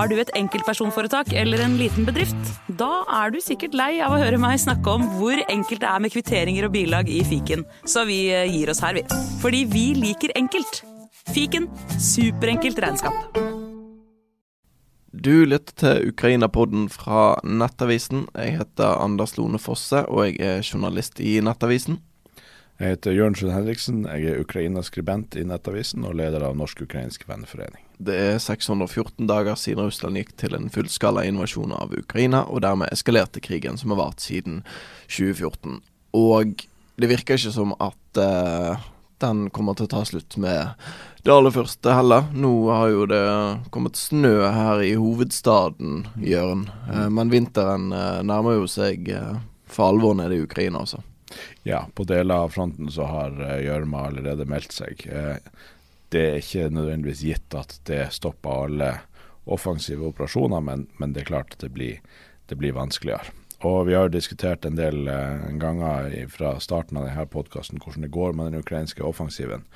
Har du et enkeltpersonforetak eller en liten bedrift? Da er du sikkert lei av å høre meg snakke om hvor enkelt det er med kvitteringer og bilag i fiken, så vi eh, gir oss her, vi. Fordi vi liker enkelt. Fiken superenkelt regnskap. Du lytter til Ukraina-podden fra Nettavisen. Jeg heter Anders Lone Fosse, og jeg er journalist i Nettavisen. Jeg heter Jørn Sund Henriksen. Jeg er Ukraina-skribent i Nettavisen og leder av Norsk-ukrainsk venneforening. Det er 614 dager siden Russland gikk til en fullskala invasjon av Ukraina, og dermed eskalerte krigen som har vart siden 2014. Og det virker ikke som at uh, den kommer til å ta slutt med det aller første heller. Nå har jo det kommet snø her i hovedstaden, Jørn. Uh, men vinteren uh, nærmer jo seg for alvor nede i Ukraina, altså. Ja, på deler av fronten så har eh, gjørma allerede meldt seg. Det er ikke nødvendigvis gitt at det stopper alle offensive operasjoner, men, men det er klart at det blir, det blir vanskeligere. Og Vi har diskutert en del eh, ganger fra starten av denne podkasten hvordan det går med den ukrainske offensiven.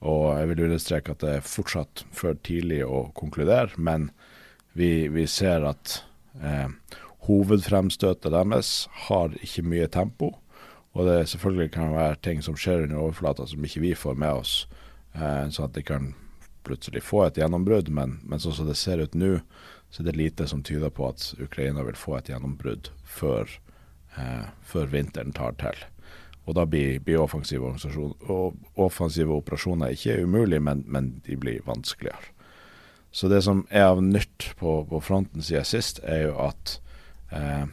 Og Jeg vil understreke at det er fortsatt for tidlig å konkludere, men vi, vi ser at eh, hovedfremstøtet deres har ikke mye tempo. Og det selvfølgelig kan være ting som skjer under overflata som ikke vi får med oss, sånn at de kan plutselig få et gjennombrudd. Men, men sånn som det ser ut nå, så er det lite som tyder på at Ukraina vil få et gjennombrudd før, eh, før vinteren tar til. Og da blir, blir offensive, offensive, operasjoner ikke umulig, men, men, de blir vanskeligere. Så det som er av nytt på, på fronten siden sist, er jo at eh,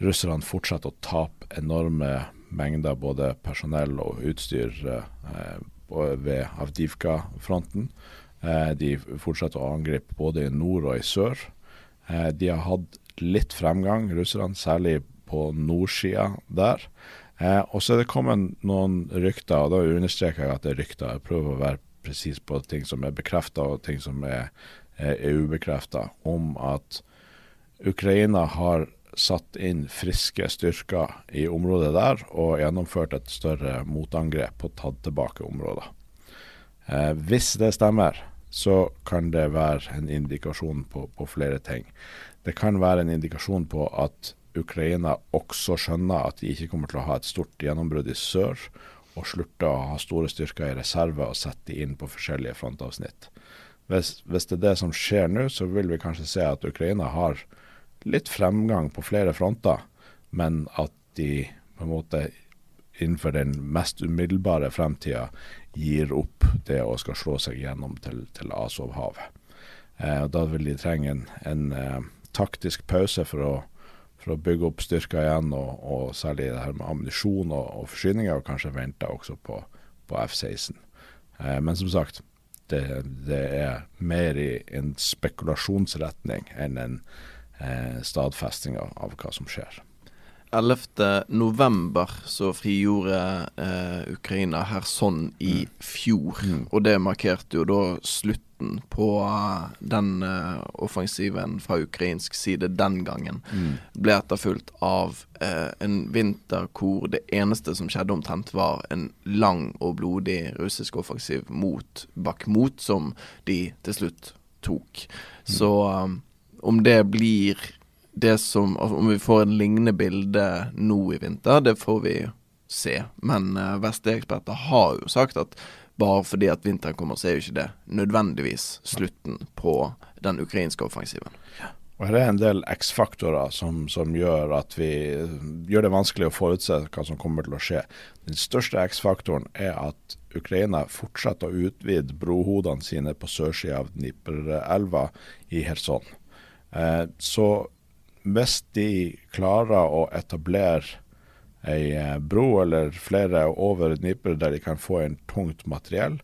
russerne fortsetter å tape enorme mengder både personell og utstyr eh, ved Avdivka-fronten. Eh, de fortsetter å angripe både i nord og i sør. Eh, de har hatt litt fremgang, russerne, særlig på nordsida der. Eh, og så er det kommet noen rykter, og da understreker jeg at det er rykter. Jeg prøver å være presis på ting som er bekrefta og ting som er, er ubekrefta, om at Ukraina har satt inn friske styrker i området der og gjennomført et større motangrep og tatt tilbake områder. Eh, hvis det stemmer, så kan det være en indikasjon på, på, flere ting. Det kan være en indikasjon på at Ukraina også skjønner at de ikke kommer til å ha et stort gjennombrudd i sør, og slutter å ha store styrker i reserve og sette de inn på forskjellige frontavsnitt. Hvis, hvis det er det som skjer nå, så vil vi kanskje se at Ukraina har litt fremgang på flere fronter, men at de på en måte innenfor den mest umiddelbare fremtida gir opp det å skal slå seg gjennom til, til Azovhavet. Eh, da vil de trenge en, en eh, taktisk pause for å, for å, bygge opp styrker igjen, og, og særlig det her med ammunisjon og, og, forsyninger, og kanskje vente også på, på F-16. Eh, men som sagt, det, det, er mer i en spekulasjonsretning enn en eh, stadfestinger av hva som skjer. 11.11. så frigjorde eh, Ukraina Kherson i mm. fjor. Mm. Og det markerte jo da slutten på uh, den uh, offensiven fra ukrainsk side den gangen. Mm. Ble etterfulgt av uh, en vinter hvor det eneste som skjedde omtrent, var en lang og blodig russisk offensiv mot Bakhmut, som de til slutt tok. Mm. Så um, om det blir det som altså Om vi får en lignende bilde nå i vinter, det får vi se. Men uh, eh, vestlige har jo sagt at bare fordi at vinteren kommer, så er jo ikke det nødvendigvis slutten på den ukrainske offensiven. Og Her er en del X-faktorer som, som, gjør at vi gjør det vanskelig å forutse hva som kommer til å skje. Den største X-faktoren er at Ukraina fortsetter å utvide brohodene sine på sørsida av Dniperelva i Kherson. Eh, så hvis de klarer å etablere ei eh, bro eller flere over Dnipro der de kan få inn tungt materiell,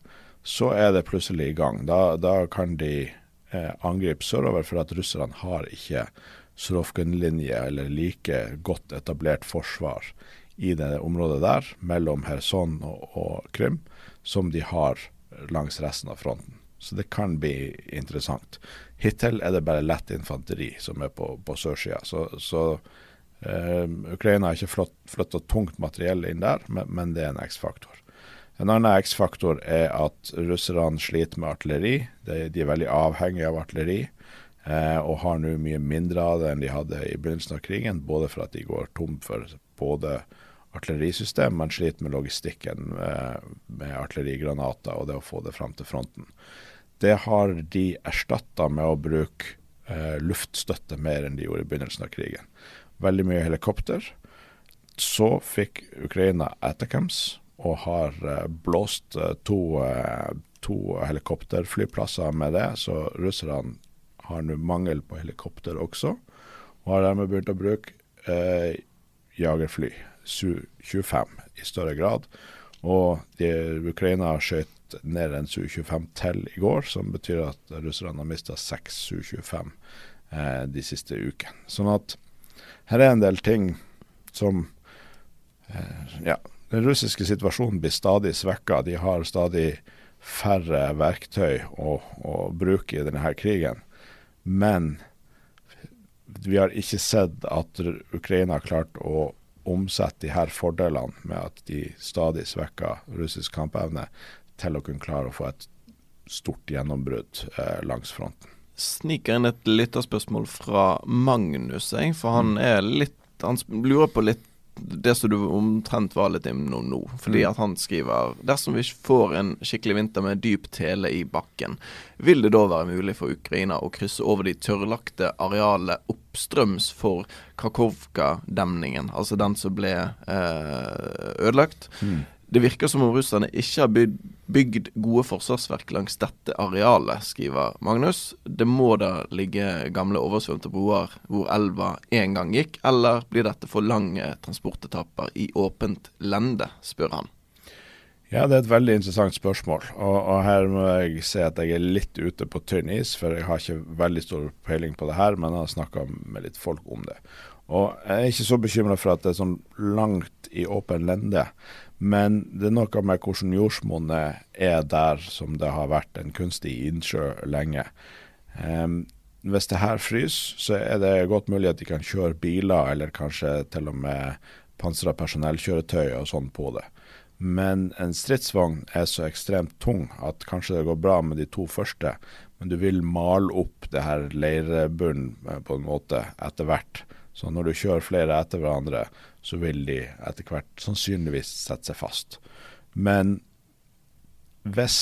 så er det plutselig i gang. Da, da kan de eh, angripe sørover, for at russerne har ikke Srovken-linje eller like godt etablert forsvar i det området der, mellom Kherson og, og Krim, som de har langs resten av fronten. Så det kan bli interessant. Hittil er det bare lett infanteri som er på, på sørsida. Så, så eh, Ukraina har ikke flytta tungt materiell inn der, men, men det er en X-faktor. En annen X-faktor er at russerne sliter med artilleri. De, de, er veldig avhengige av artilleri. eh, og har nå mye mindre av det enn de hadde i begynnelsen av krigen. Både for at de går tom for både artillerisystem, men sliter med logistikken med, med artillerigranater og det å få det fram til fronten. Det har de erstatta med å bruke eh, luftstøtte mer enn de gjorde i begynnelsen av krigen. Veldig mye helikopter. Så fikk Ukraina Atacams og har eh, blåst eh, to, eh, to helikopterflyplasser med det, så russerne har nå mangel på helikopter også, og har dermed begynt å bruke eh, jagerfly, Su-25, i større grad. Og Ukraina skjøt ned en Su-25 til i går, som betyr at russerne har mista seks Su-25 eh, de siste ukene. Sånn at her er en del ting som eh, Ja, den russiske situasjonen blir stadig svekka. De har stadig færre verktøy å, å bruke i denne krigen. Men vi har ikke sett at Ukraina har klart å omsette de her fordelene med at de stadig svekker russisk kampevne, til å kunne klare å få et stort gjennombrudd eh, langs fronten. Sniker inn et lytterspørsmål fra Magnus, jeg, for han er litt Han lurer på litt det som du omtrent var litt innom nå. Fordi Mm. at han skriver Dersom vi ikke får en skikkelig vinter med dyp tele i bakken, vil det da være mulig for Ukraina å krysse over de tørrlagte arealene oppstrøms for Kharkovka-demningen, altså den som ble eh, ødelagt? Det virker som om russerne ikke har bygd, bygd gode forsvarsverk langs dette arealet, skriver Magnus. Det må da ligge gamle oversvømte broer hvor elva en gang gikk, eller blir dette for lange transportetapper i åpent lende, spør han. Ja, det er et veldig interessant spørsmål. Og, og, her må jeg si at jeg er litt ute på tynn is, for jeg har ikke veldig stor peiling på det her, men jeg har snakka med litt folk om det. Og jeg er ikke så bekymra for at det er sånn langt i åpen lende, men det er noe med hvordan jordsmonnet er der som det har vært en kunstig innsjø lenge. Um, hvis det her fryser, så er det godt mulig at de kan kjøre biler, eller kanskje til og med pansra personellkjøretøy og sånn på det. Men en stridsvogn er så ekstremt tung at kanskje det går bra med de to første, men du vil male opp det her leirbunnen på en måte etter hvert. Så når du kjører flere etter hverandre, så vil de etter hvert sannsynligvis sette seg fast. Men hvis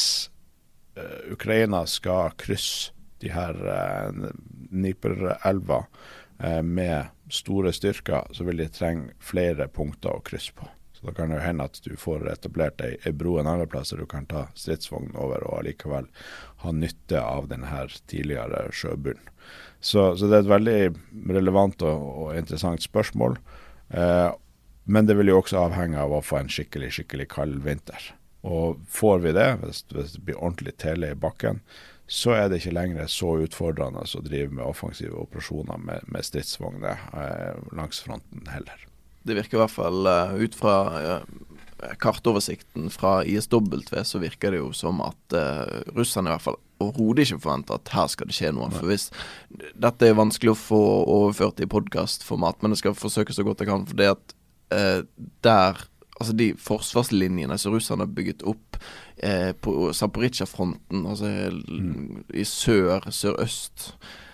uh, Ukraina skal krysse de her uh, Dniperelva uh, med store styrker, så vil de trenge flere punkter å krysse på. Så da kan det hende at du får etablert ei, ei bro en annen plass, der du kan ta stridsvogn over og allikevel ha nytte av denne tidligere sjøbunnen. Så, så, det er et veldig relevant og, og interessant spørsmål. Eh, men det vil jo også avhenge av å få en skikkelig, skikkelig kald vinter. Og får vi det, hvis, hvis det blir ordentlig tele i bakken, så er det ikke lenger så utfordrende å drive med offensive operasjoner med, med stridsvogner eh, langs fronten heller. Det virker i hvert fall uh, ut fra uh, kartoversikten fra ISW, så virker det jo som at uh, russerne i hvert fall overhodet ikke forvente at her skal det skje noe. For hvis Dette er vanskelig å få overført i podkastformat, men jeg skal forsøke så godt jeg kan. For det at der Altså de forsvarslinjene som russerne har bygget opp på Zaporizjzja-fronten, altså mm. i sør, sørøst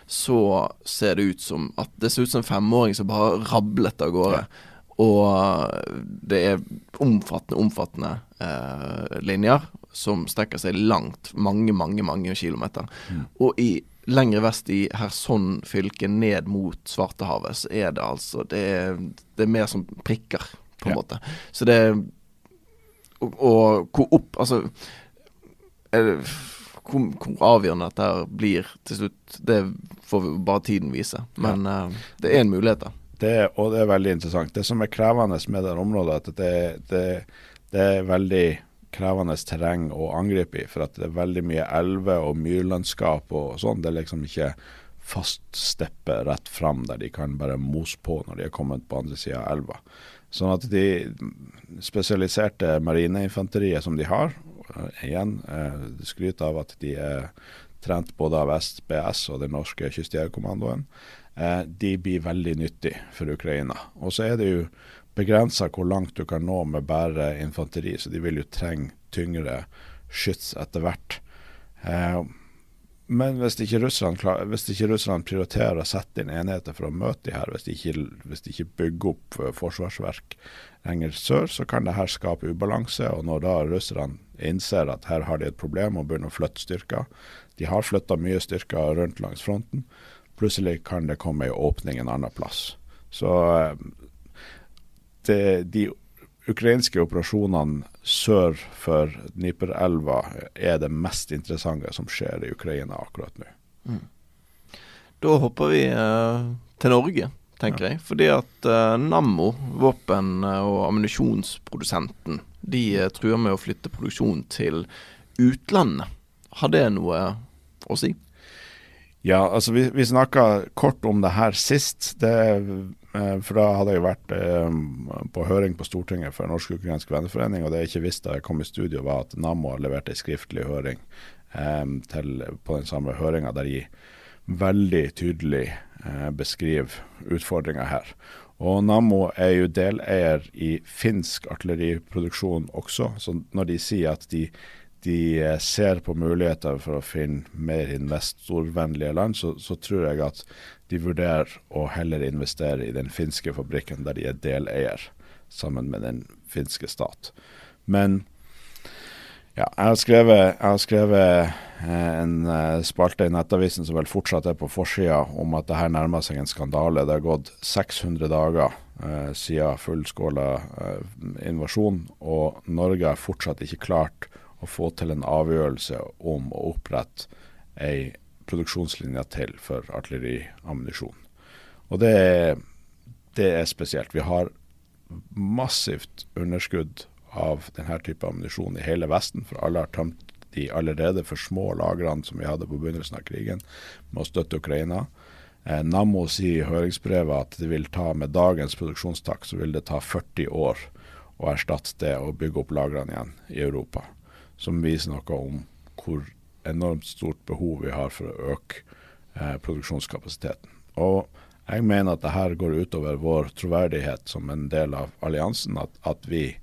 så ser det ut som at det ser ut som en femåring som bare rablet av gårde. Ja. Og det er omfattende, omfattende eh, linjer som strekker seg langt, mange, mange mange kilometer. Mm. Og i lengre vest i Kherson fylke, ned mot Svartehavet, så er det altså Det er, det er mer som prikker, på en ja. måte. Så det Og, og hvor opp Altså er det, hvor, hvor, avgjørende dette blir til slutt, det får vi bare tiden vise. Men ja. uh, det er en mulighet, da. Det, og det er veldig interessant. Det som er krevende med det området, at det, det, det er veldig krevende terreng å angripe i. For at det er veldig mye elver og myrlandskap og sånn. Det er liksom ikke fast steppe rett fram der de kan bare mose på når de er kommet på andre sida av elva. Sånn at de spesialiserte marineinfanteriet som de har, igjen eh, skryter av at de er trent både av SBS og den norske kystjegerkommandoen eh, de blir veldig nyttig for Ukraina. Og så er det jo begrensa hvor langt du kan nå med bare infanteri, så de vil jo trenge tyngre skyts etter hvert. Eh, Men hvis ikke, Russland, hvis ikke Russland prioriterer å sette inn enheter for å møte de her, hvis de ikke, hvis de ikke bygger opp eh, forsvarsverk lenger sør, så kan det her skape ubalanse. Og når da russerne innser at her har de et problem og begynner å flytte styrker De har flytta mye styrker rundt langs fronten. Plutselig kan det komme ei åpning en annen plass. Så eh, de ukrainske operasjonene sør for Dniperelva er det mest interessante som skjer i Ukraina akkurat nå. Mm. Da hopper vi eh, til Norge, tenker ja. jeg. Fordi at eh, Nammo, våpen- og ammunisjonsprodusenten, de eh, truer med å flytte produksjon til utlandet. Har det noe å si? Ja, altså vi, vi snakka kort om det her sist. Det Eh, for da hadde jeg vært eh, på høring på Stortinget for Norsk-ukrainsk venneforening, og det jeg ikke visste da jeg kom i studio, var at Nammo har levert en skriftlig høring eh, til, på den samme høringa, der de veldig tydelig beskriver utfordringa her. Og Nammo er jo deleier i finsk artilleriproduksjon også, så når de sier at de de eh, ser på muligheter for å finne mer investorvennlige land, så, så, tror jeg at de vurderer å heller investere i den finske fabrikken der de er deleier, sammen med den finske stat. Men ja, jeg har skrevet, jeg har skrevet eh, en eh, spalte i Nettavisen som vel fortsatt er på forsida, om at det her nærmer seg en skandale. Det har gått 600 dager eh, siden fullskåla eh, invasjon, og Norge har fortsatt ikke klart å få til en avgjørelse om å opprette ei produksjonslinje til for artilleriammunisjon. Og det er, det er spesielt. Vi har massivt underskudd av denne type ammunisjon i hele Vesten, for alle har tømt de allerede for små lagrene som vi hadde på begynnelsen av krigen, med å støtte Ukraina. Eh, Nammo sier i høringsbrevet at det vil ta med dagens produksjonstakt så vil det ta 40 år å erstatte det og bygge opp lagrene igjen i Europa som viser noe om hvor enormt stort behov vi har for å øke eh, produksjonskapasiteten. Og jeg mener at det her går utover vår troverdighet som en del av alliansen. At, at vi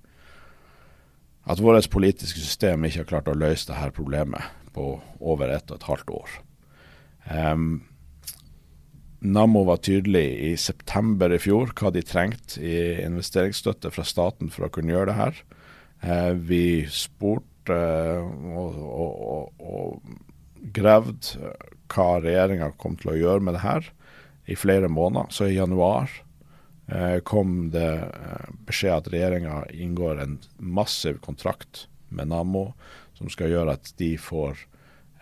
at vårt politiske system ikke har klart å løse dette problemet på over ett og et halvt år. Um, Nammo var tydelig i september i fjor hva de trengte i investeringsstøtte fra staten for å kunne gjøre det her. Uh, vi spurte og, og, og, og gravd hva regjeringa kom til å gjøre med det her i flere måneder. Så i januar eh, kom det eh, beskjed at regjeringa inngår en massiv kontrakt med Nammo som skal gjøre at de får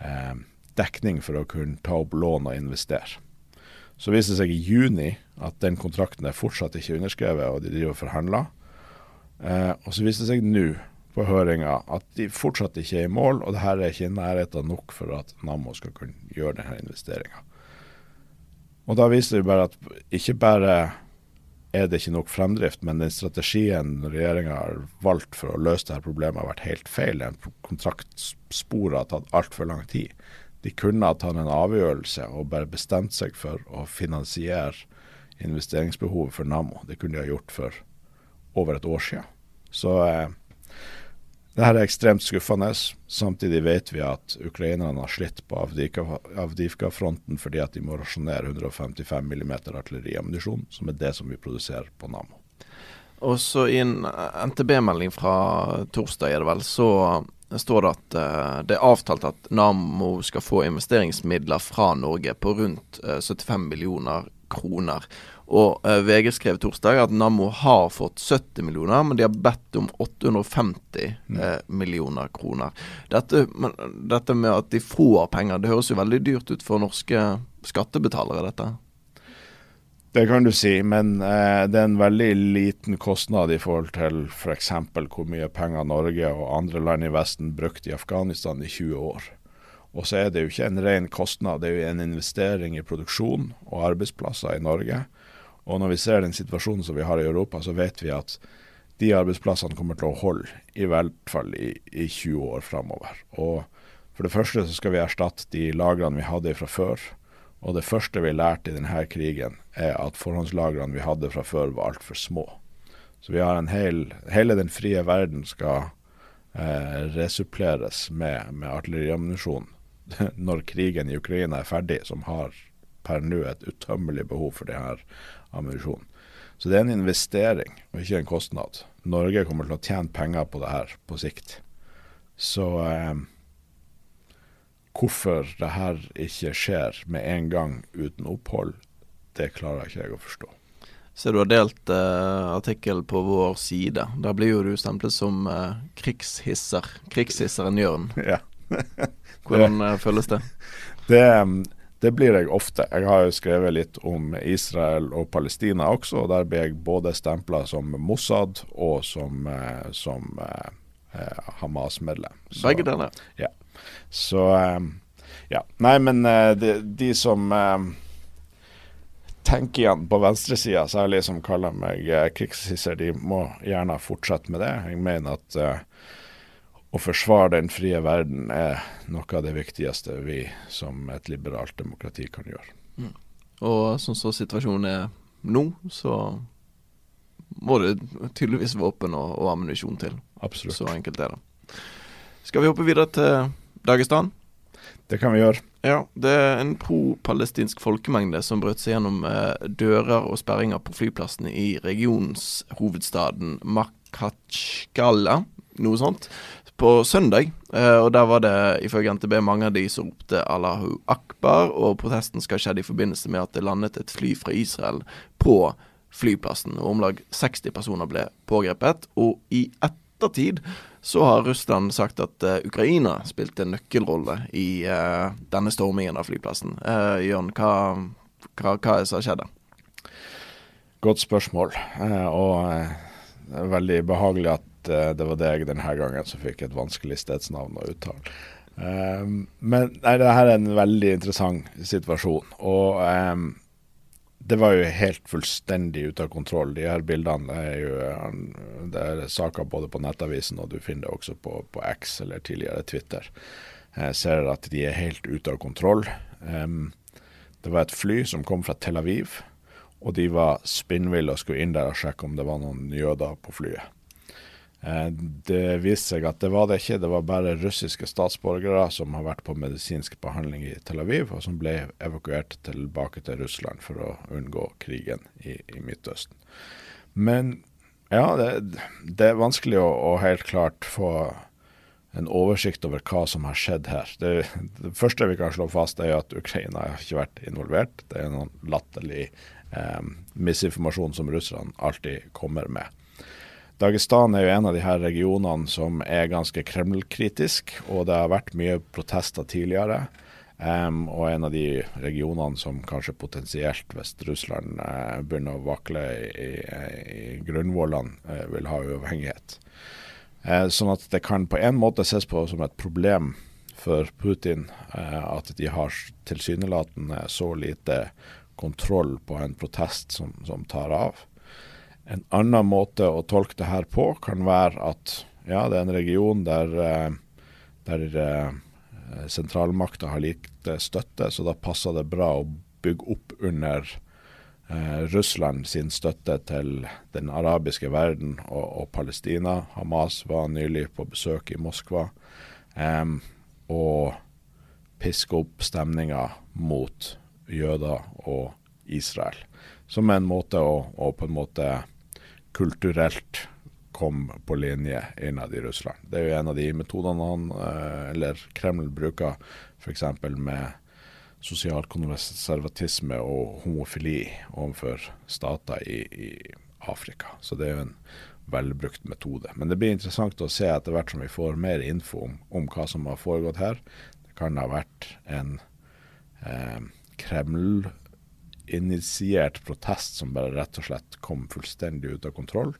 eh, dekning for å kunne ta opp lån og investere. Så viste det seg i juni at den kontrakten er fortsatt ikke underskrevet, og de driver og forhandler. Eh, og så viste det seg nå på høringa at de fortsatt ikke er i mål, og det her er ikke i nærheten nok for at Nammo skal kunne gjøre denne investeringa. Og Da viser det bare at ikke bare er det ikke nok fremdrift, men den strategien regjeringa har valgt for å løse dette problemet, har vært helt feil. En kontraktspor har tatt altfor lang tid. De kunne ha tatt en avgjørelse og bare bestemt seg for å finansiere investeringsbehovet for Nammo. Det kunne de ha gjort for over et år siden. Så eh, dette er ekstremt skuffende. Samtidig vet vi at ukrainerne har slitt på Avdivka-fronten fordi at de må rasjonere 155 mm artilleriammunisjon, som er det som vi produserer på Nammo. Og I en NTB-melding fra torsdag er det vel, så står det at uh, det er avtalt at Nammo skal få investeringsmidler fra Norge på rundt uh, eh, 75 millioner kroner. Og uh, VG skrev torsdag at Nammo har fått 70 millioner, men de har bedt om 850 mm. uh, millioner kroner. Dette, men, dette, med at de får penger, det høres jo veldig dyrt ut for norske skattebetalere, dette? Det kan du si, men uh, det er en veldig liten kostnad i forhold til f.eks. For hvor mye penger Norge og andre land i Vesten brukte i Afghanistan i 20 år. Og så er det jo ikke en ren kostnad, det er jo en investering i produksjon og arbeidsplasser i Norge. Og når vi ser den situasjonen som vi har i Europa, så vet vi at de arbeidsplassene kommer til å holde i hvert fall i, i 20 år framover. Og for det første så skal vi erstatte de lagrene vi hadde fra før. Og det første vi lærte i denne krigen, er at forhåndslagrene vi hadde fra før, var altfor små. Så vi har en hel, hele den frie verden skal eh, resuppleres med, med artilleriammunisjon når krigen i Ukraina er ferdig, som har per nå et utømmelig behov for denne ammunisjonen. Så det er en investering og ikke en kostnad. Norge kommer til å tjene penger på det her på sikt. Så eh, hvorfor det her ikke skjer med en gang uten opphold, det klarer ikke jeg å forstå. Så du har delt eh, artikkel på vår side. Da blir jo du stemplet som eh, krigshisser. Krigshisseren Jørn. Ja. Hvordan det, føles det? det? Det blir jeg ofte. Jeg har jo skrevet litt om Israel og Palestina også, og der blir jeg både stempla som Mossad og som, eh, som eh, eh, Hamas-medlem. Begge deler? Ja. Så ja. Nei, men de, de som tenker igjen på venstresida, særlig som kaller meg eh, krigshisser, de må gjerne fortsette med det. Jeg mener at eh, å forsvare den frie verden er noe av det viktigste vi som et liberalt demokrati kan gjøre. Mm. Og sånn som så situasjonen er nå, så må det tydeligvis våpen og, og ammunisjon til. Absolutt. Så enkelt er det. Skal vi hoppe videre til Dagestan? Det kan vi gjøre. Ja, det er en pro-palestinsk folkemengde som brøt seg gjennom eh, dører og sperringer på flyplassen i regionshovedstaden hovedstaden noe sånt, på søndag. Eh, og der var det ifølge NTB mange av de som ropte Allahu akbar, og protesten skal skjedd i forbindelse med at det landet et fly fra Israel på flyplassen. og Om lag 60 personer ble pågrepet, og i ettertid så har Russland sagt at uh, Ukraina spilte en nøkkelrolle i uh, denne stormingen av flyplassen. Uh, Jørn, hva, hva, hva er det som har skjedd? Godt spørsmål. og det er veldig behagelig at det var deg denne gangen som fikk et vanskelig stedsnavn å uttale. men nei, det her er en veldig interessant situasjon. Og um, det var jo helt fullstendig ute av kontroll. De her bildene er jo det er saker både på Nettavisen og du finner det også på, på X eller tidligere Twitter. Jeg ser at de er helt ute av kontroll. Um, det var et fly som kom fra Tel Aviv, og de var spinnville og skulle inn der og sjekke om det var noen jøder på flyet. Eh, det viste seg at det var det ikke. Det var bare russiske statsborgere som har vært på medisinsk behandling i Tel Aviv, og som ble evakuert tilbake til Russland for å unngå krigen i, i Midtøsten. Men ja, det, det er vanskelig å, å, helt klart få en oversikt over hva som har skjedd her. Det, det første vi kan slå fast, er at Ukraina har ikke vært involvert. Det er noen latterlig eh, misinformasjon som russerne alltid kommer med. Dagestan er jo en av de her regionene som er ganske Kreml-kritisk, og det har vært mye protester tidligere. Um, og en av de regionene som kanskje potensielt, hvis Russland uh, begynner å vakle i, i, i grunnvollene, uh, vil ha uavhengighet. Uh, sånn at det kan på en måte ses på som et problem for Putin at de har tilsynelatende så lite kontroll på en protest som, som tar av. En annen måte å tolke det her på kan være at ja, det er en region der, eh, der uh, sentralmakta har lite støtte, så da passer det bra å bygge opp under eh, Russland sin støtte til den arabiske verden og, og, Palestina. Hamas var nylig på besøk i Moskva. Eh, og piske opp stemninga mot jøder og Israel. Som en måte å, å på en måte kulturelt kom på linje innad i Russland. Det er jo en av de metodene han, eh, eller Kreml bruker, f.eks. med sosial konservatisme og homofili overfor stater i, i, Afrika. Så det er jo en velbrukt metode. Men det blir interessant å se etter hvert som vi får mer info om, om hva som har foregått her. Det kan ha vært en eh, Kreml initiert protest som bare rett og slett kom fullstendig ut av kontroll.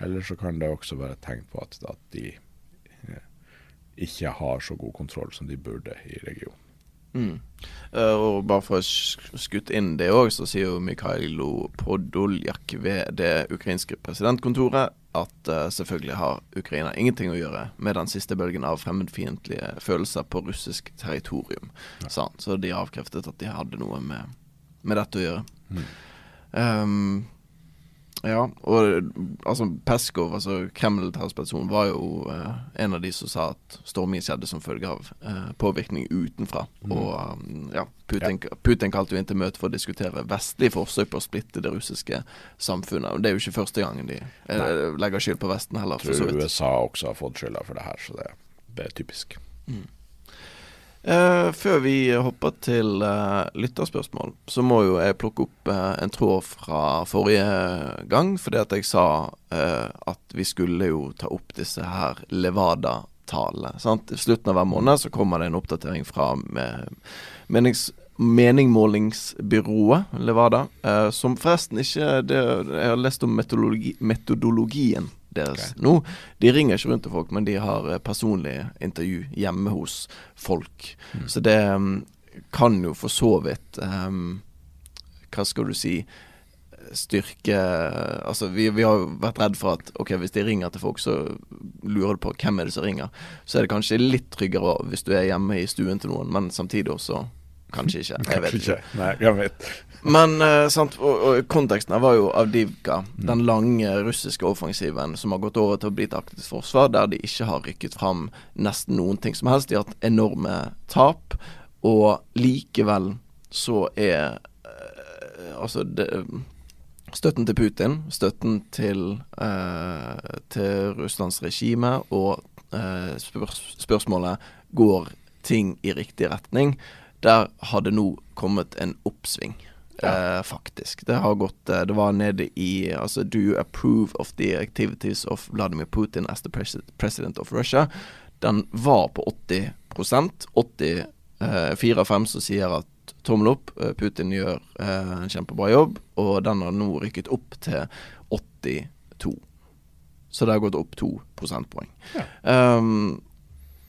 Eller så kan det også være tegn på at, at de eh, ikke har så god kontroll som de burde i regionen. Mm. Uh, og bare for å skutte inn det òg, så sier jo Mikhailo Podoljak ved det ukrainske presidentkontoret at uh, selvfølgelig har Ukraina ingenting å gjøre med den siste bølgen av fremmedfiendtlige følelser på russisk territorium. Ja. Så de avkreftet at de hadde noe med med dette å gjøre. Mm. Um, Ja, og altså Peskov, altså Kreml-talspersonen, var jo uh, en av de som sa at stormingen skjedde som følge av uh, påvirkning utenfra. Mm. Og um, ja, Putin, Putin kalte jo inn til møte for å diskutere vestlige forsøk på å splitte det russiske samfunnet. Og det er jo ikke første gangen de uh, legger skyld på Vesten heller, for Jeg så tror vidt. USA også har fått skylda for det her, så det, det er typisk. Eh, før vi hopper til uh, lytterspørsmål, så må jo jeg plukke opp uh, en tråd fra forrige gang. Fordi at jeg sa at vi skulle jo ta opp disse her Levada-talene. I slutten av hver måned så kommer det en oppdatering fra menings, meningmålingsbyrået Levada. som forresten ikke det, Jeg har lest om metodologi, metodologien deres nå. De ringer ikke rundt til folk, men de har eh, personlig intervju hjemme hos folk. Så det mm, kan jo for så vidt um, Hva skal du si Styrke Altså, vi, vi har vært redd for at ok, hvis de ringer til folk, så lurer du på hvem er det som ringer. Så er det kanskje litt tryggere hvis du er hjemme i stuen til noen, men samtidig også kanskje ikke. Jeg vet ikke. Nei, jeg vet. Men eh, sant, og, og konteksten her var jo Avdivka, den lange russiske offensiven som har gått over til å bli et aktivt forsvar, der de ikke har rykket fram nesten noen ting som helst. De har hatt enorme tap, og likevel så er eh, altså det, Støtten til Putin, støtten til, eh, til Russlands regime og eh, spørs spørsmålet går ting i riktig retning. Der har det nå kommet en oppsving, eh, faktisk. Det har gått eh, Det var nede i Altså, do you approve of the activities of Vladimir Putin as the pres president of Russia? Den var på 80 80 eh, Fire av fem som sier at tommel opp, eh, Putin gjør en kjempebra jobb, og den har nå rykket opp til 82. Så det har gått opp to prosentpoeng. Um,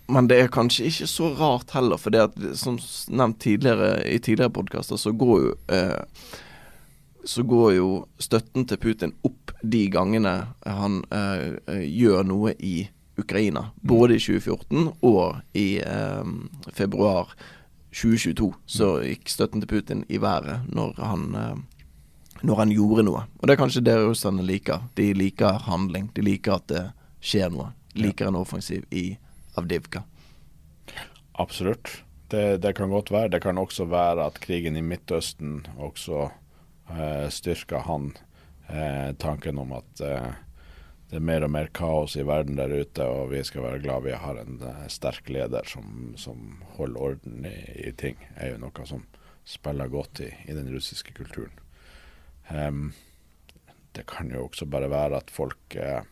men det er kanskje ikke så rart heller, for det at som nevnt tidligere i tidligere podkaster, så går jo eh, så går jo støtten til Putin opp de gangene han eh, gjør noe i Ukraina. Både i 2014 og i eh, februar 2022 så gikk støtten til Putin i været når han eh, når han gjorde noe. Og det er kanskje det russerne liker. De liker handling. De liker at det skjer noe. De liker en offensiv i Avdivka. Absolutt. Det, det kan godt være. Det kan også være at krigen i Midtøsten også eh, styrker han eh, tanken om at eh, det er mer og mer kaos i verden der ute, og vi skal være glad vi har en eh, sterk leder som, som holder orden i, i ting. er jo noe som spiller godt i, i den russiske kulturen. Um, det kan jo også bare være at folk eh,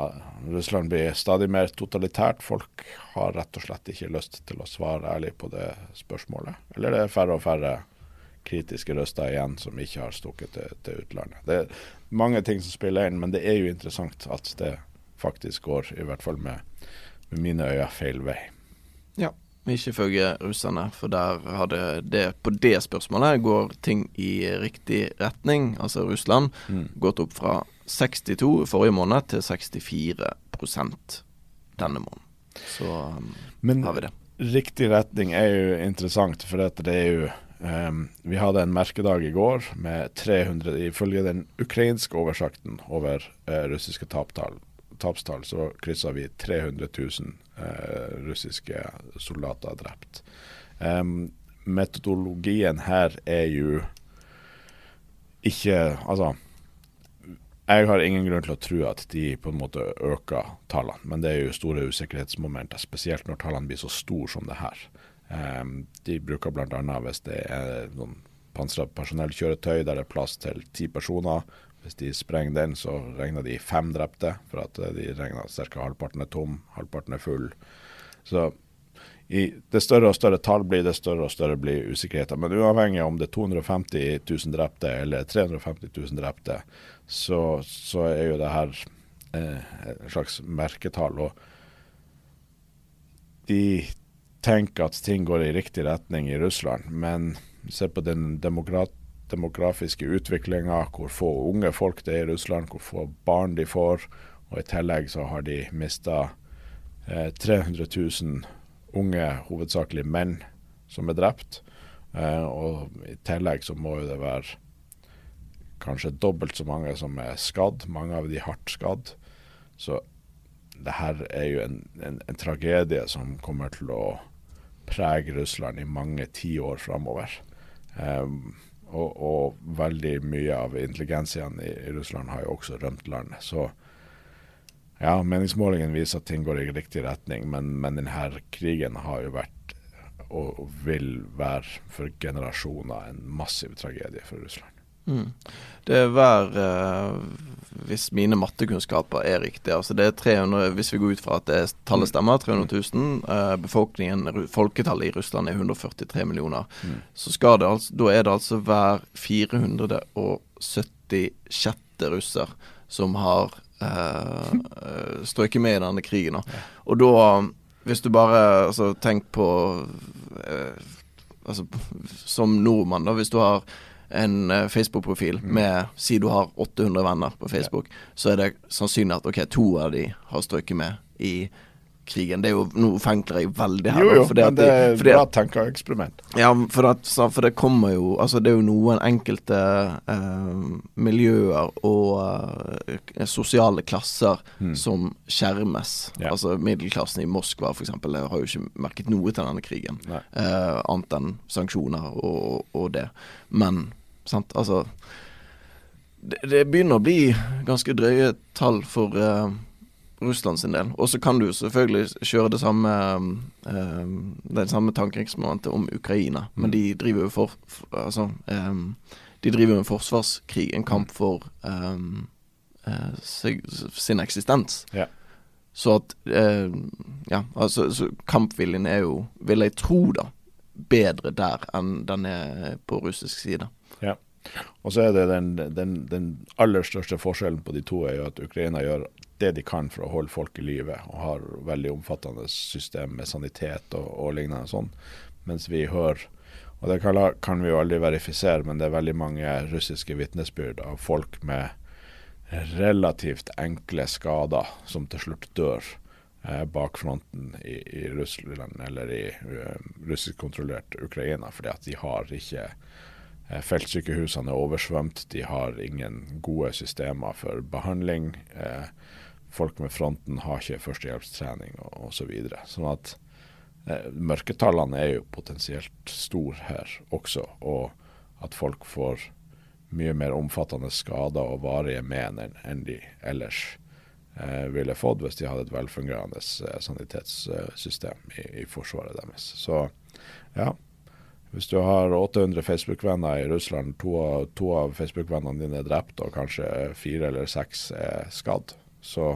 ja, Russland blir stadig mer totalitært. Folk har rett og slett ikke lyst til å svare ærlig på det spørsmålet. Eller det er færre og færre kritiske røster igjen som ikke har stukket til, til utlandet. Det er mange ting som spiller inn, men det er jo interessant at det faktisk går, i hvert fall med, med mine øyne, feil vei. Ja. Ikke følge russerne, for der hadde det På det spørsmålet går ting i riktig retning. Altså Russland gått opp fra 62 forrige måned til 64% denne måneden. Så um, Men har vi det. riktig retning er jo interessant, for det er jo um, Vi hadde en merkedag i går med 300 Ifølge den ukrainske oversakten over uh, russiske taptall, tapstall, så kryssa vi 300 000 uh, russiske soldater drept. Um, metodologien her er jo ikke Altså jeg har ingen grunn til å tro at de på en måte øker tallene, men det er jo store usikkerhetsmomenter, spesielt når tallene blir så store som det her. Um, de bruker bl.a. hvis det er noen pansra personellkjøretøy der det er plass til ti personer. Hvis de sprenger den, så regner de fem drepte, for at de regner ca. halvparten er tom, halvparten er full. Så i det større og større tall blir, det større og større blir usikkerheten. Men uavhengig om det er 250 000 drepte eller 350 000 drepte, så, så er jo det her eh, et slags merketall. Og de tenker at ting går i riktig retning i Russland, men se på den demokrat demografiske utviklinga, hvor få unge folk det er i Russland, hvor få barn de får. Og i tillegg så har de mista eh, 300 000 unge, hovedsakelig menn, som er drept. Eh, og i tillegg så må jo det være kanskje dobbelt så mange som er skadd, mange av de hardt skadd. Så det her er jo en, en, en tragedie som kommer til å prege Russland i mange tiår framover. Eh, og, og, veldig mye av intelligensiaen i, i, Russland har jo også rømt landet. Så ja, meningsmålingen viser at ting går i riktig retning, men, men denne krigen har jo vært og vil være for generasjoner en massiv tragedie for Russland. Mm. Det er uh, Hvis mine mattekunnskaper er riktige, altså det er 300 Hvis vi går ut fra at det tallet mm. stemmer, 300 000. Uh, befolkningen, folketallet i Russland er 143 millioner. Mm. Så skal det altså, da er det altså hver 476. russer som har uh, strøket med i denne krigen. Da. Og da, hvis du bare altså, Tenk på altså, Som nordmann, da. Hvis du har en uh, Facebook-profil mm. med Si du har 800 venner på Facebook, så er det sannsynlig at ok, to av de har strøket med i krigen. Det er jo, Nå fengler jeg veldig her. Jo, jo, men det er et bra tankeeksperiment. Ja, for, at, for, det kommer jo Altså, det er jo noen enkelte eh, miljøer og eh, sosiale klasser hmm. som skjermes. Ja. Altså middelklassen i Moskva f.eks. har jo ikke merket noe til denne krigen, eh, annet enn sanksjoner og, og det. Men sant, altså det, det begynner å bli ganske drøye tall for uh, Russland sin del. Og så kan du selvfølgelig kjøre det samme eh, det samme tankeeksperimentet om Ukraina, mm. men de driver jo for, for altså eh, De driver jo en forsvarskrig, en kamp for um, uh, sin eksistens. Ja. Så at uh, Ja, altså så kampviljen er jo, vil jeg tro, da, bedre der enn den er på russisk side. Og så er det den, den, den aller største forskjellen på de to er jo at Ukraina gjør det de kan for å holde folk i live, og har veldig omfattende system med sanitet og, og lignende sånn. Mens vi hører, og det kan, kan, vi jo aldri verifisere, men det er veldig mange russiske vitnesbyrd av folk med relativt enkle skader som til slutt dør eh, bak fronten i, i, Russland eller i uh, russiskkontrollert Ukraina, fordi at de har ikke eh, Feltsykehusene er oversvømt, de har ingen gode systemer for behandling. Eh, folk med fronten har ikke førstehjelpstrening osv. Så videre. sånn at eh, mørketallene er jo potensielt store her også, og at folk får mye mer omfattende skader og varige men enn de ellers eh, ville fått hvis de hadde et velfungerende eh, sanitetssystem i, i, forsvaret deres. Så ja, hvis du har 800 Facebook-venner i Russland, to av, to av Facebook-vennene dine er drept og kanskje fire eller seks er skadd, så,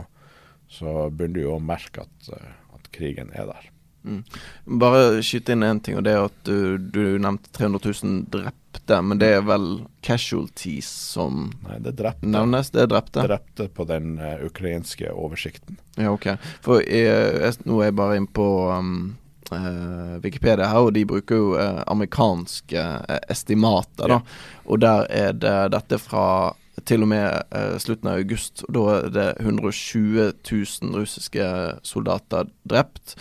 så begynner du jo å merke at, eh, at krigen er der. Mm. Bare skyte inn én ting, og det er at du, du, nevnte 300 000 drepte. Men det er vel casualties som Nei, det drepte. nevnes? Det er drepte? Drepte på den uh, ukrainske oversikten. Ja, OK. For jeg, jeg, nå er jeg bare inne på um, Wikipedia her, og de bruker jo uh, amerikanske estimater, da. Og der er det dette fra til og med eh, slutten av august. Da er det 120 000 russiske soldater drept.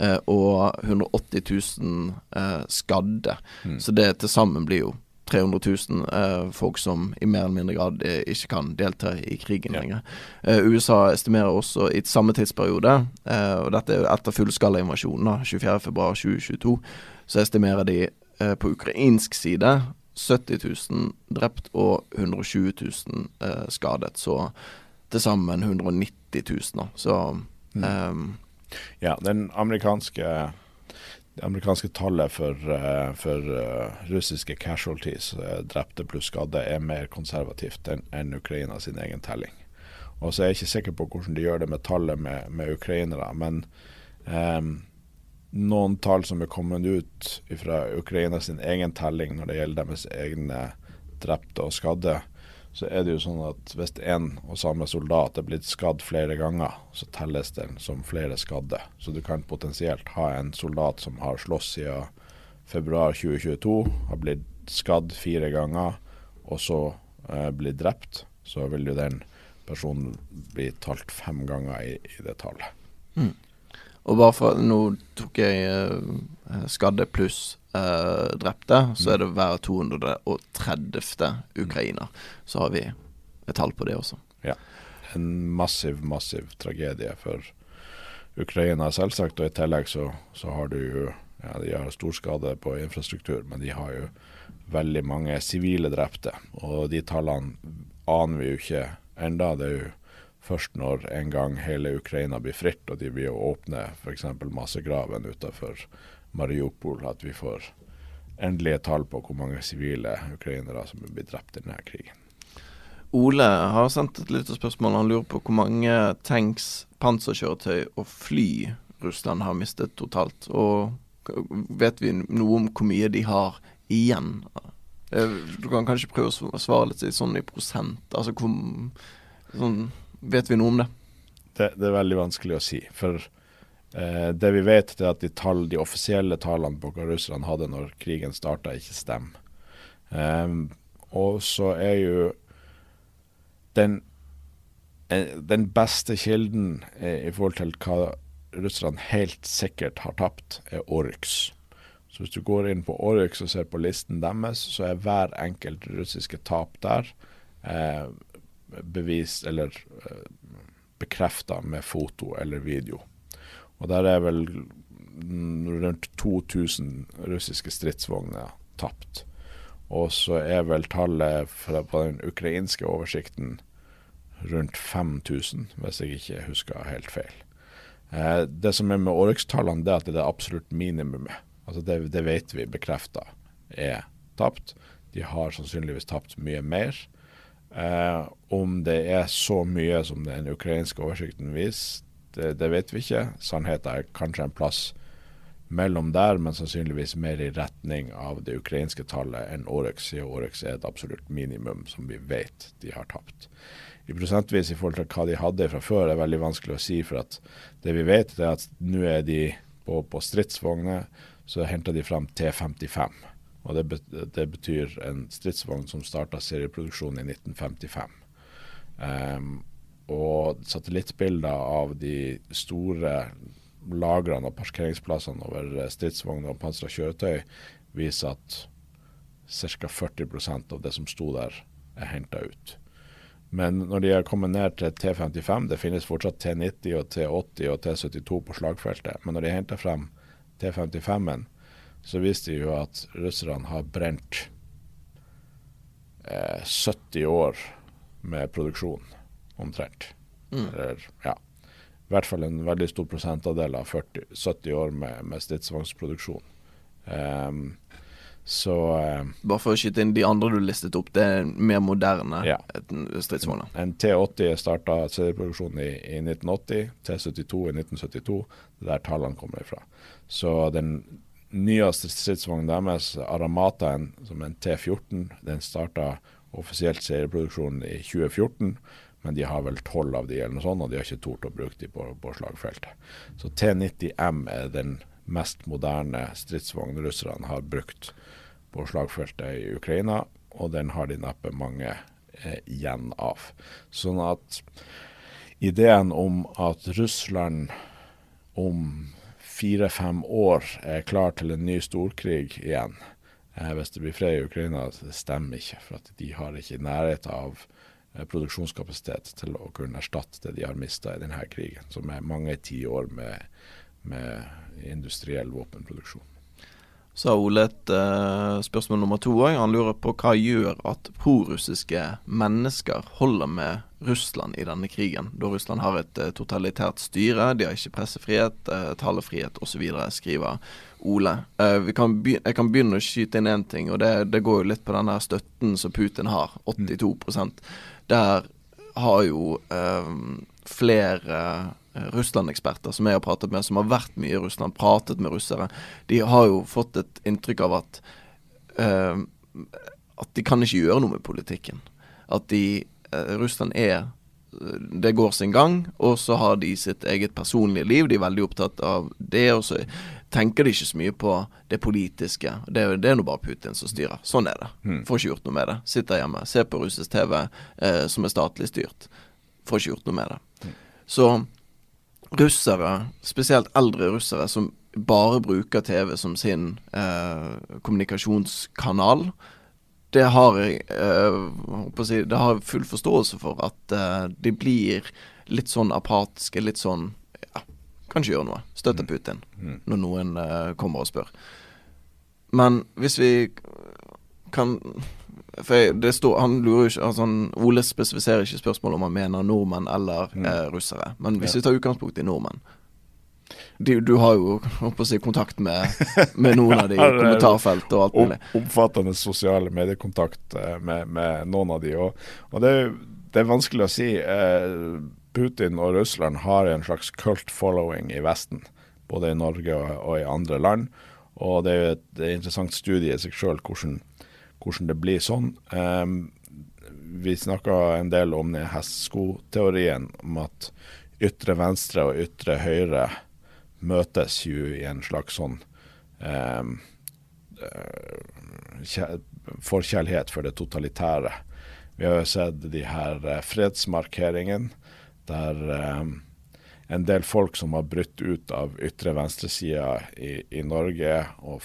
Eh, og 180 000 eh, skadde. Mm. Så det til sammen blir jo 300 000 eh, folk som i mer eller mindre grad eh, ikke kan delta i krigen ja. lenger. Eh, USA estimerer også i samme tidsperiode, og dette er etter fullskalainvasjonen, 24.2.2022, så estimerer de på ukrainsk side 70 000 drept og 120 000 eh, skadet. Så til sammen 190 000. Så mm. um, Ja, den amerikanske det amerikanske tallet for, uh, for uh, russiske casualties, uh, drepte pluss skadde, er mer konservativt enn en Ukraina sin egen telling. Og så er jeg ikke sikker på hvordan de gjør det med tallet med, med ukrainere. Men um, noen tall som er kommet ut fra Ukraina sin egen telling når det gjelder deres egne drepte og skadde, så er det jo sånn at hvis en og samme soldat er blitt skadd flere ganger, så telles den som flere skadde. Så du kan potensielt ha en soldat som har slåss siden februar 2022, har blitt skadd fire ganger, og så eh, blir drept. Så vil jo den personen bli talt fem ganger i, i det tallet. Mm. Og bare for Nå tok jeg eh, skadde pluss eh, drepte, så er det hver 230. ukrainer. Så har vi et tall på det også. Ja. En massiv, massiv tragedie for Ukraina, selvsagt. Og i tillegg så, så har du jo ja, De har stor skade på infrastruktur, men de har jo veldig mange sivile drepte. Og de tallene aner vi jo ikke enda. Det er jo først når en gang hele Ukraina blir fritt og de blir å åpne f.eks. massegraven utenfor Mariupol, at vi får endelige tall på hvor mange sivile ukrainere som blitt drept i denne krigen. Ole har sendt et lite spørsmål. Han lurer på hvor mange tanks, panserkjøretøy og fly Russland har mistet totalt. Og vet vi noe om hvor mye de har igjen? Eh, du kan kanskje prøve å svare litt sånn i prosent. Altså hvor sånn, Vet vi noe om det? Det, det er veldig vanskelig å si. For eh, det vi vet, er at de, tall, de, offisielle tallene russerne hadde når krigen starta, ikke stemmer. Eh, og så er jo den, eh, den beste kilden eh, i forhold til hva russerne helt sikkert har tapt, er Oryx. Så hvis du går inn på Oryx og ser på listen deres, så er hver enkelt russiske tap der eh, bevist eller eh, bekrefta med foto eller video. Og der er vel rundt 2000 russiske stridsvogner tapt. Og så er vel tallet på den ukrainske oversikten rundt 5000, hvis jeg ikke husker helt feil. Eh, det som er med Oryx-tallene, er at det er absolutt minimumet. Altså det, det vet vi bekrefta er tapt. De har sannsynligvis tapt mye mer. Eh, om det er så mye som den ukrainske oversikten viser, det, det, vet vi ikke. Sannheten er kanskje en plass mellom der, men sannsynligvis mer i retning av det ukrainske tallet enn Oryx, siden Oryx er et absolutt minimum som vi vet de har tapt. I prosentvis i forhold til hva de hadde fra før, er veldig vanskelig å si. For at det vi vet, er at nå er de på, på stridsvogner, så henter de fram T55. Og det, det, betyr en stridsvogn som starta serieproduksjon i 1955. Um, og satellittbilder av de store lagrene og parkeringsplassene over stridsvogner og pansra kjøretøy viser at ca. 40% av det som sto der, er henta ut. Men når de har kommet ned til T55, det finnes fortsatt T90 og T80 og T72 på slagfeltet, men når de henter frem T55-en, så viser de jo at russerne har brent eh, 70 år med produksjon, omtrent. Mm. Eller, ja i hvert fall en veldig stor prosentandel av 40, 70 år med, med stridsvognsproduksjon. Um, så uh, Bare for å skyte inn de andre du listet opp, det er mer moderne ja. stridsvogner? En, en T80 starta serieproduksjonen i, i 1980, T72 i 1972. Det er der tallene kommer ifra. Så den nyeste stridsvognen deres, Aramataen, som en T14, den starta offisielt serieproduksjonen i 2014 men de har vel tolv av de eller noe sånt, og de har ikke tort å bruke de på, på slagfeltet. Så T90M er den mest moderne stridsvognen russerne har brukt på slagfeltet i Ukraina, og den har de neppe mange eh, igjen av. Sånn at ideen om at Russland om fire-fem år er klar til en ny storkrig igjen, eh, hvis det blir fred i Ukraina, det stemmer ikke. For at de har ikke nærhet av produksjonskapasitet til å kunne erstatte det de har mista i denne krigen, som er mange tiår med, med industriell våpenproduksjon. Så har Ole et uh, spørsmål nummer to òg. Han lurer på hva gjør at prorussiske mennesker holder med Russland i denne krigen, da Russland har et uh, totalitært styre, de har ikke pressefrihet, uh, talefrihet osv., skriver Ole. Kan jeg kan begynne å skyte inn én ting, og det, det, går jo litt på den støtten som Putin har, 82 Der har jo flere Eh, Russland-eksperter som jeg har pratet med, som har vært mye i Russland, pratet med russere, de har jo fått et inntrykk av at eh, at de kan ikke gjøre noe med politikken. At de eh, Russland er Det går sin gang, og så har de sitt eget personlige liv. De er veldig opptatt av det, og så tenker de ikke så mye på det politiske. Det, det er nå bare Putin som styrer. Sånn er det. Mm. Får ikke gjort noe med det. Sitter hjemme, ser på russisk TV eh, som er statlig styrt. Får ikke gjort noe med det. Mm. Så russere, spesielt eldre russere, som bare bruker TV som sin eh, kommunikasjonskanal. Det har jeg eh, si, Det har jeg full forståelse for at eh, de blir litt sånn apatiske, litt sånn Kanskje gjøre noe. Støtte mm. Putin mm. når noen uh, kommer og spør. Men hvis vi kan for jeg, det står, Han lurer ikke altså Ole spesifiserer ikke spørsmålet om han mener nordmenn eller mm. eh, russere. Men hvis vi tar utgangspunkt i nordmenn du, du har jo å si, kontakt med, med, noen av de i kommentarfelt og alt mulig. Omfattende sosiale mediekontakt eh, med, med, noen av de. Og, og det, det, er vanskelig å si. Eh, Putin og Russland har en slags cult following i Vesten. Både i Norge og, i andre land. Og det er jo et, interessant studie i seg sjøl hvordan hvordan det blir sånn. Um, vi snakka en del om den hesteskoteorien om at ytre venstre og ytre høyre møtes jo i en slags sånn um, forkjærlighet for det totalitære. Vi har jo sett de her eh, fredsmarkeringene der um, en del folk som har brutt ut av ytre venstresida i, i Norge og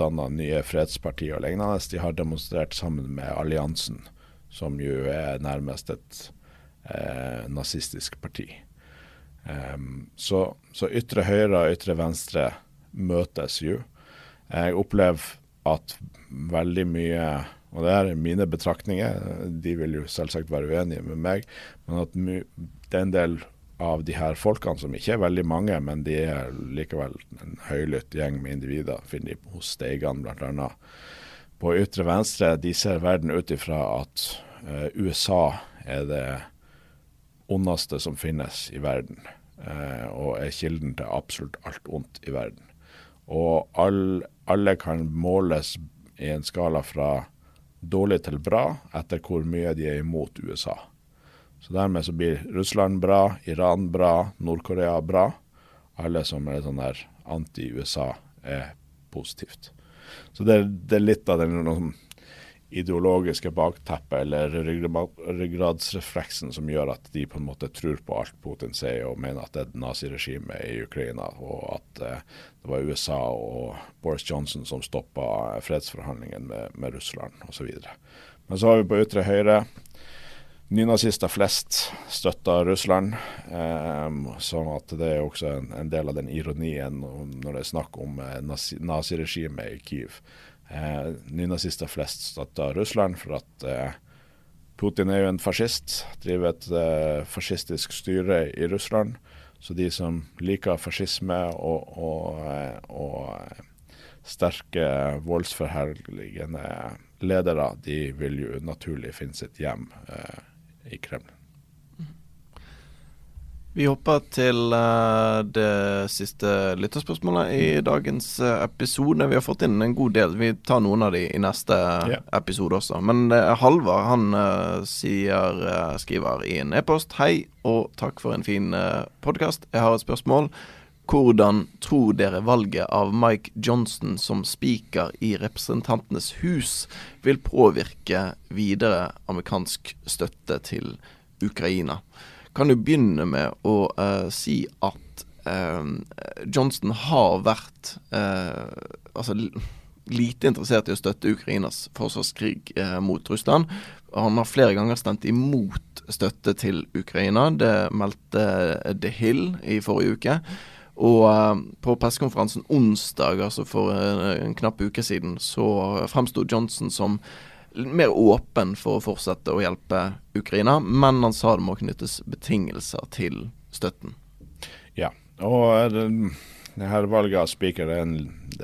danna nye fredspartier og lignende. De har demonstrert sammen med Alliansen, som jo er nærmest et eh, nazistisk parti. Um, så, så, ytre høyre og ytre venstre møtes jo. Jeg opplever at veldig mye og det er mine betraktninger, de vil jo selvsagt være uenige med meg, men at det er en del av de her folkene, som ikke er veldig mange, men de er likevel en høylytt gjeng med individer, finner de hos Steigan bl.a. På ytre venstre, de ser verden ut ifra at eh, USA er det ondeste som finnes i verden, eh, og er kilden til absolutt alt ondt i verden. Og all, alle kan måles i en skala fra dårlig til bra etter hvor mye de er imot USA. Så dermed så blir Russland bra, Iran bra, Nord-Korea bra. Alle som er sånn der anti-USA, er positivt. Så det, det, er litt av den noen ideologiske bakteppet eller ryggradsrefleksen som gjør at de på en måte tror på alt Putin sier og mener at det er naziregimet i Ukraina, og at eh, det var USA og Boris Johnson som stoppa fredsforhandlingene med, med Russland osv. Men så har vi på ytre høyre nynazister flest støtter Russland. Eh, sånn at det er også en, en, del av den ironien når det er snakk om eh, naziregimet i Kyiv. Eh, nynazister flest støtter Russland for at eh, Putin er jo en fascist, driver et eh, fascistisk styre i Russland. Så de som liker fascisme og, og, eh, og sterke voldsforherligende ledere, de vil jo naturlig finne sitt hjem eh, i Kreml. Vi hopper til uh, det siste lytterspørsmålet i dagens uh, episode. Vi har fått inn en god del. Vi tar noen av de i neste yeah. episode også. Men uh, Halvard han sier, skriver i en e-post Hei og takk for en fin podkast. Jeg har et spørsmål. Hvordan tror dere valget av Mike Johnson som speaker i Representantenes hus vil påvirke videre amerikansk støtte til Ukraina? Kan du begynne med å uh, si at uh, Johnson har vært uh, altså lite interessert i å støtte Ukrainas forsvarskrig mot Russland. Han har flere ganger stemt imot støtte til Ukraina. Det meldte The Hill i forrige uke. Og uh, på pressekonferansen onsdag, altså for uh, en knapp uke siden, så fremsto Johnson som mer åpen for å fortsette å hjelpe Ukraina, men han sa det må knyttes betingelser til støtten. Ja, og det, det her valget av speaker er en,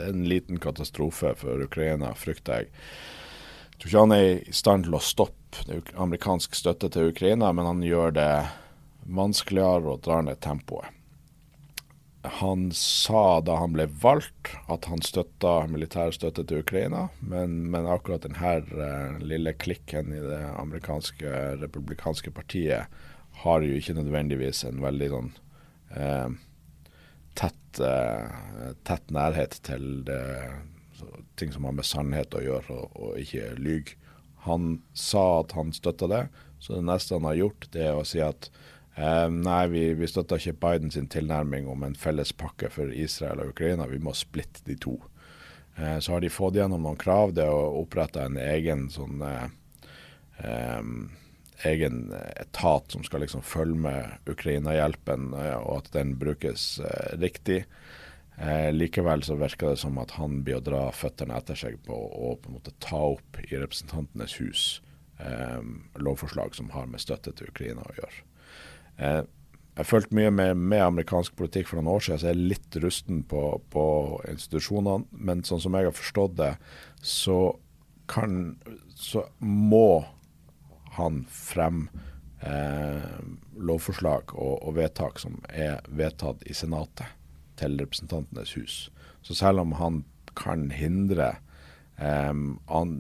en liten katastrofe for Ukraina, frykter jeg. Jeg tror ikke han er i stand til å stoppe amerikansk støtte til Ukraina, men han gjør det vanskeligere og drar ned tempoet han sa da han ble valgt at han støtta militær støtte til Ukraina, men, men akkurat denne uh, lille klikken i det amerikanske republikanske partiet har jo ikke nødvendigvis en veldig sånn eh, tett, eh, tett, nærhet til det, ting som har med sannhet å gjøre, og, og ikke lyg. Han sa at han støtta det, så det neste han har gjort, det er å si at Eh, nei, vi, vi støtter ikke Biden sin tilnærming om en felles pakke for Israel og Ukraina. Vi må splitte de to. Uh, så har de fått gjennom noen krav. Det å opprette en egen sånn uh, um, egen etat som skal liksom følge med Ukraina-hjelpen, eh, og at den brukes eh, riktig. Eh, likevel så virker det som at han blir å dra føttene etter seg på å på en måte ta opp i Representantenes hus eh, lovforslag som har med støtte til Ukraina å gjøre. Eh, jeg har fulgt mye med, med, amerikansk politikk for noen år siden, så jeg er litt rusten på, på institusjonene. Men sånn som jeg har forstått det, så, kan, så må han frem eh, lovforslag og, og, vedtak som er vedtatt i Senatet til Representantenes hus. Så selv om han kan hindre eh, an,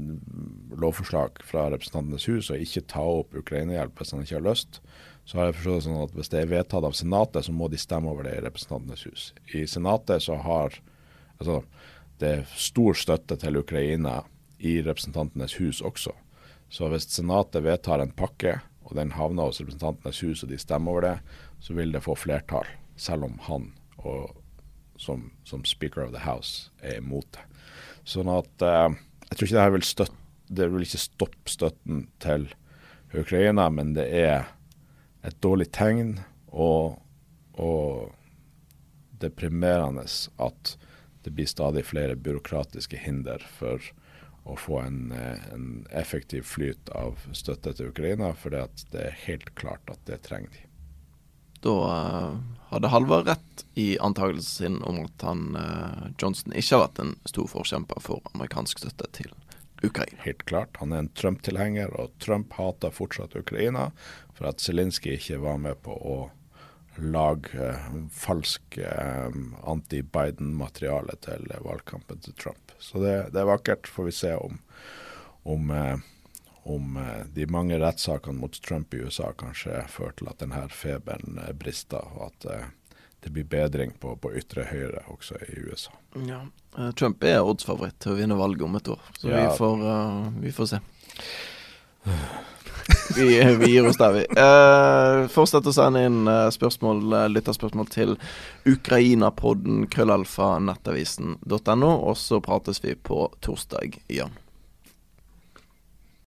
lovforslag fra Representantenes hus og ikke ta opp Ukraina-hjelp hvis han ikke har lyst, så har jeg forstått det sånn at hvis det er vedtatt av Senatet, så må de stemme over det i Representantenes hus. I Senatet så har altså, det er stor støtte til Ukraina i Representantenes hus også. Så hvis Senatet vedtar en pakke, og den havner hos Representantenes hus, og de stemmer over det, så vil det få flertall, selv om han og, som, som, Speaker of the House er imot det. Sånn at eh, jeg tror ikke det her vil støtte Det vil ikke stoppe støtten til Ukraina, men det er et dårlig tegn og, og deprimerende at det blir stadig flere byråkratiske hinder for å få en, en effektiv flyt av støtte til Ukraina, for det er helt klart at det trenger de. Da uh, hadde Halvard rett i antakelsen sin om at han, uh, Johnson ikke har vært en stor forkjemper for amerikansk støtte til Ukraina. Helt klart. Han er en Trump-tilhenger, og Trump hater fortsatt Ukraina for at Zelinskyj ikke var med på å lage eh, falsk eh, anti-Biden-materiale til valgkampen til Trump. Så det, det, er vakkert. Får vi se om, om, eh, om de mange rettssakene mot Trump i USA kanskje fører til at denne feberen brister, og at det blir bedring på, på ytre høyre også i USA. Ja, Trump er oddsfavoritt til å vinne valget om et år, så ja. vi, får, vi får se. vi, vi, gir oss der, vi. Uh, fortsett å sende inn uh, spørsmål, uh, lytterspørsmål til ukrainapodden krøllalfa nettavisen.no, og så prates vi på torsdag igjen.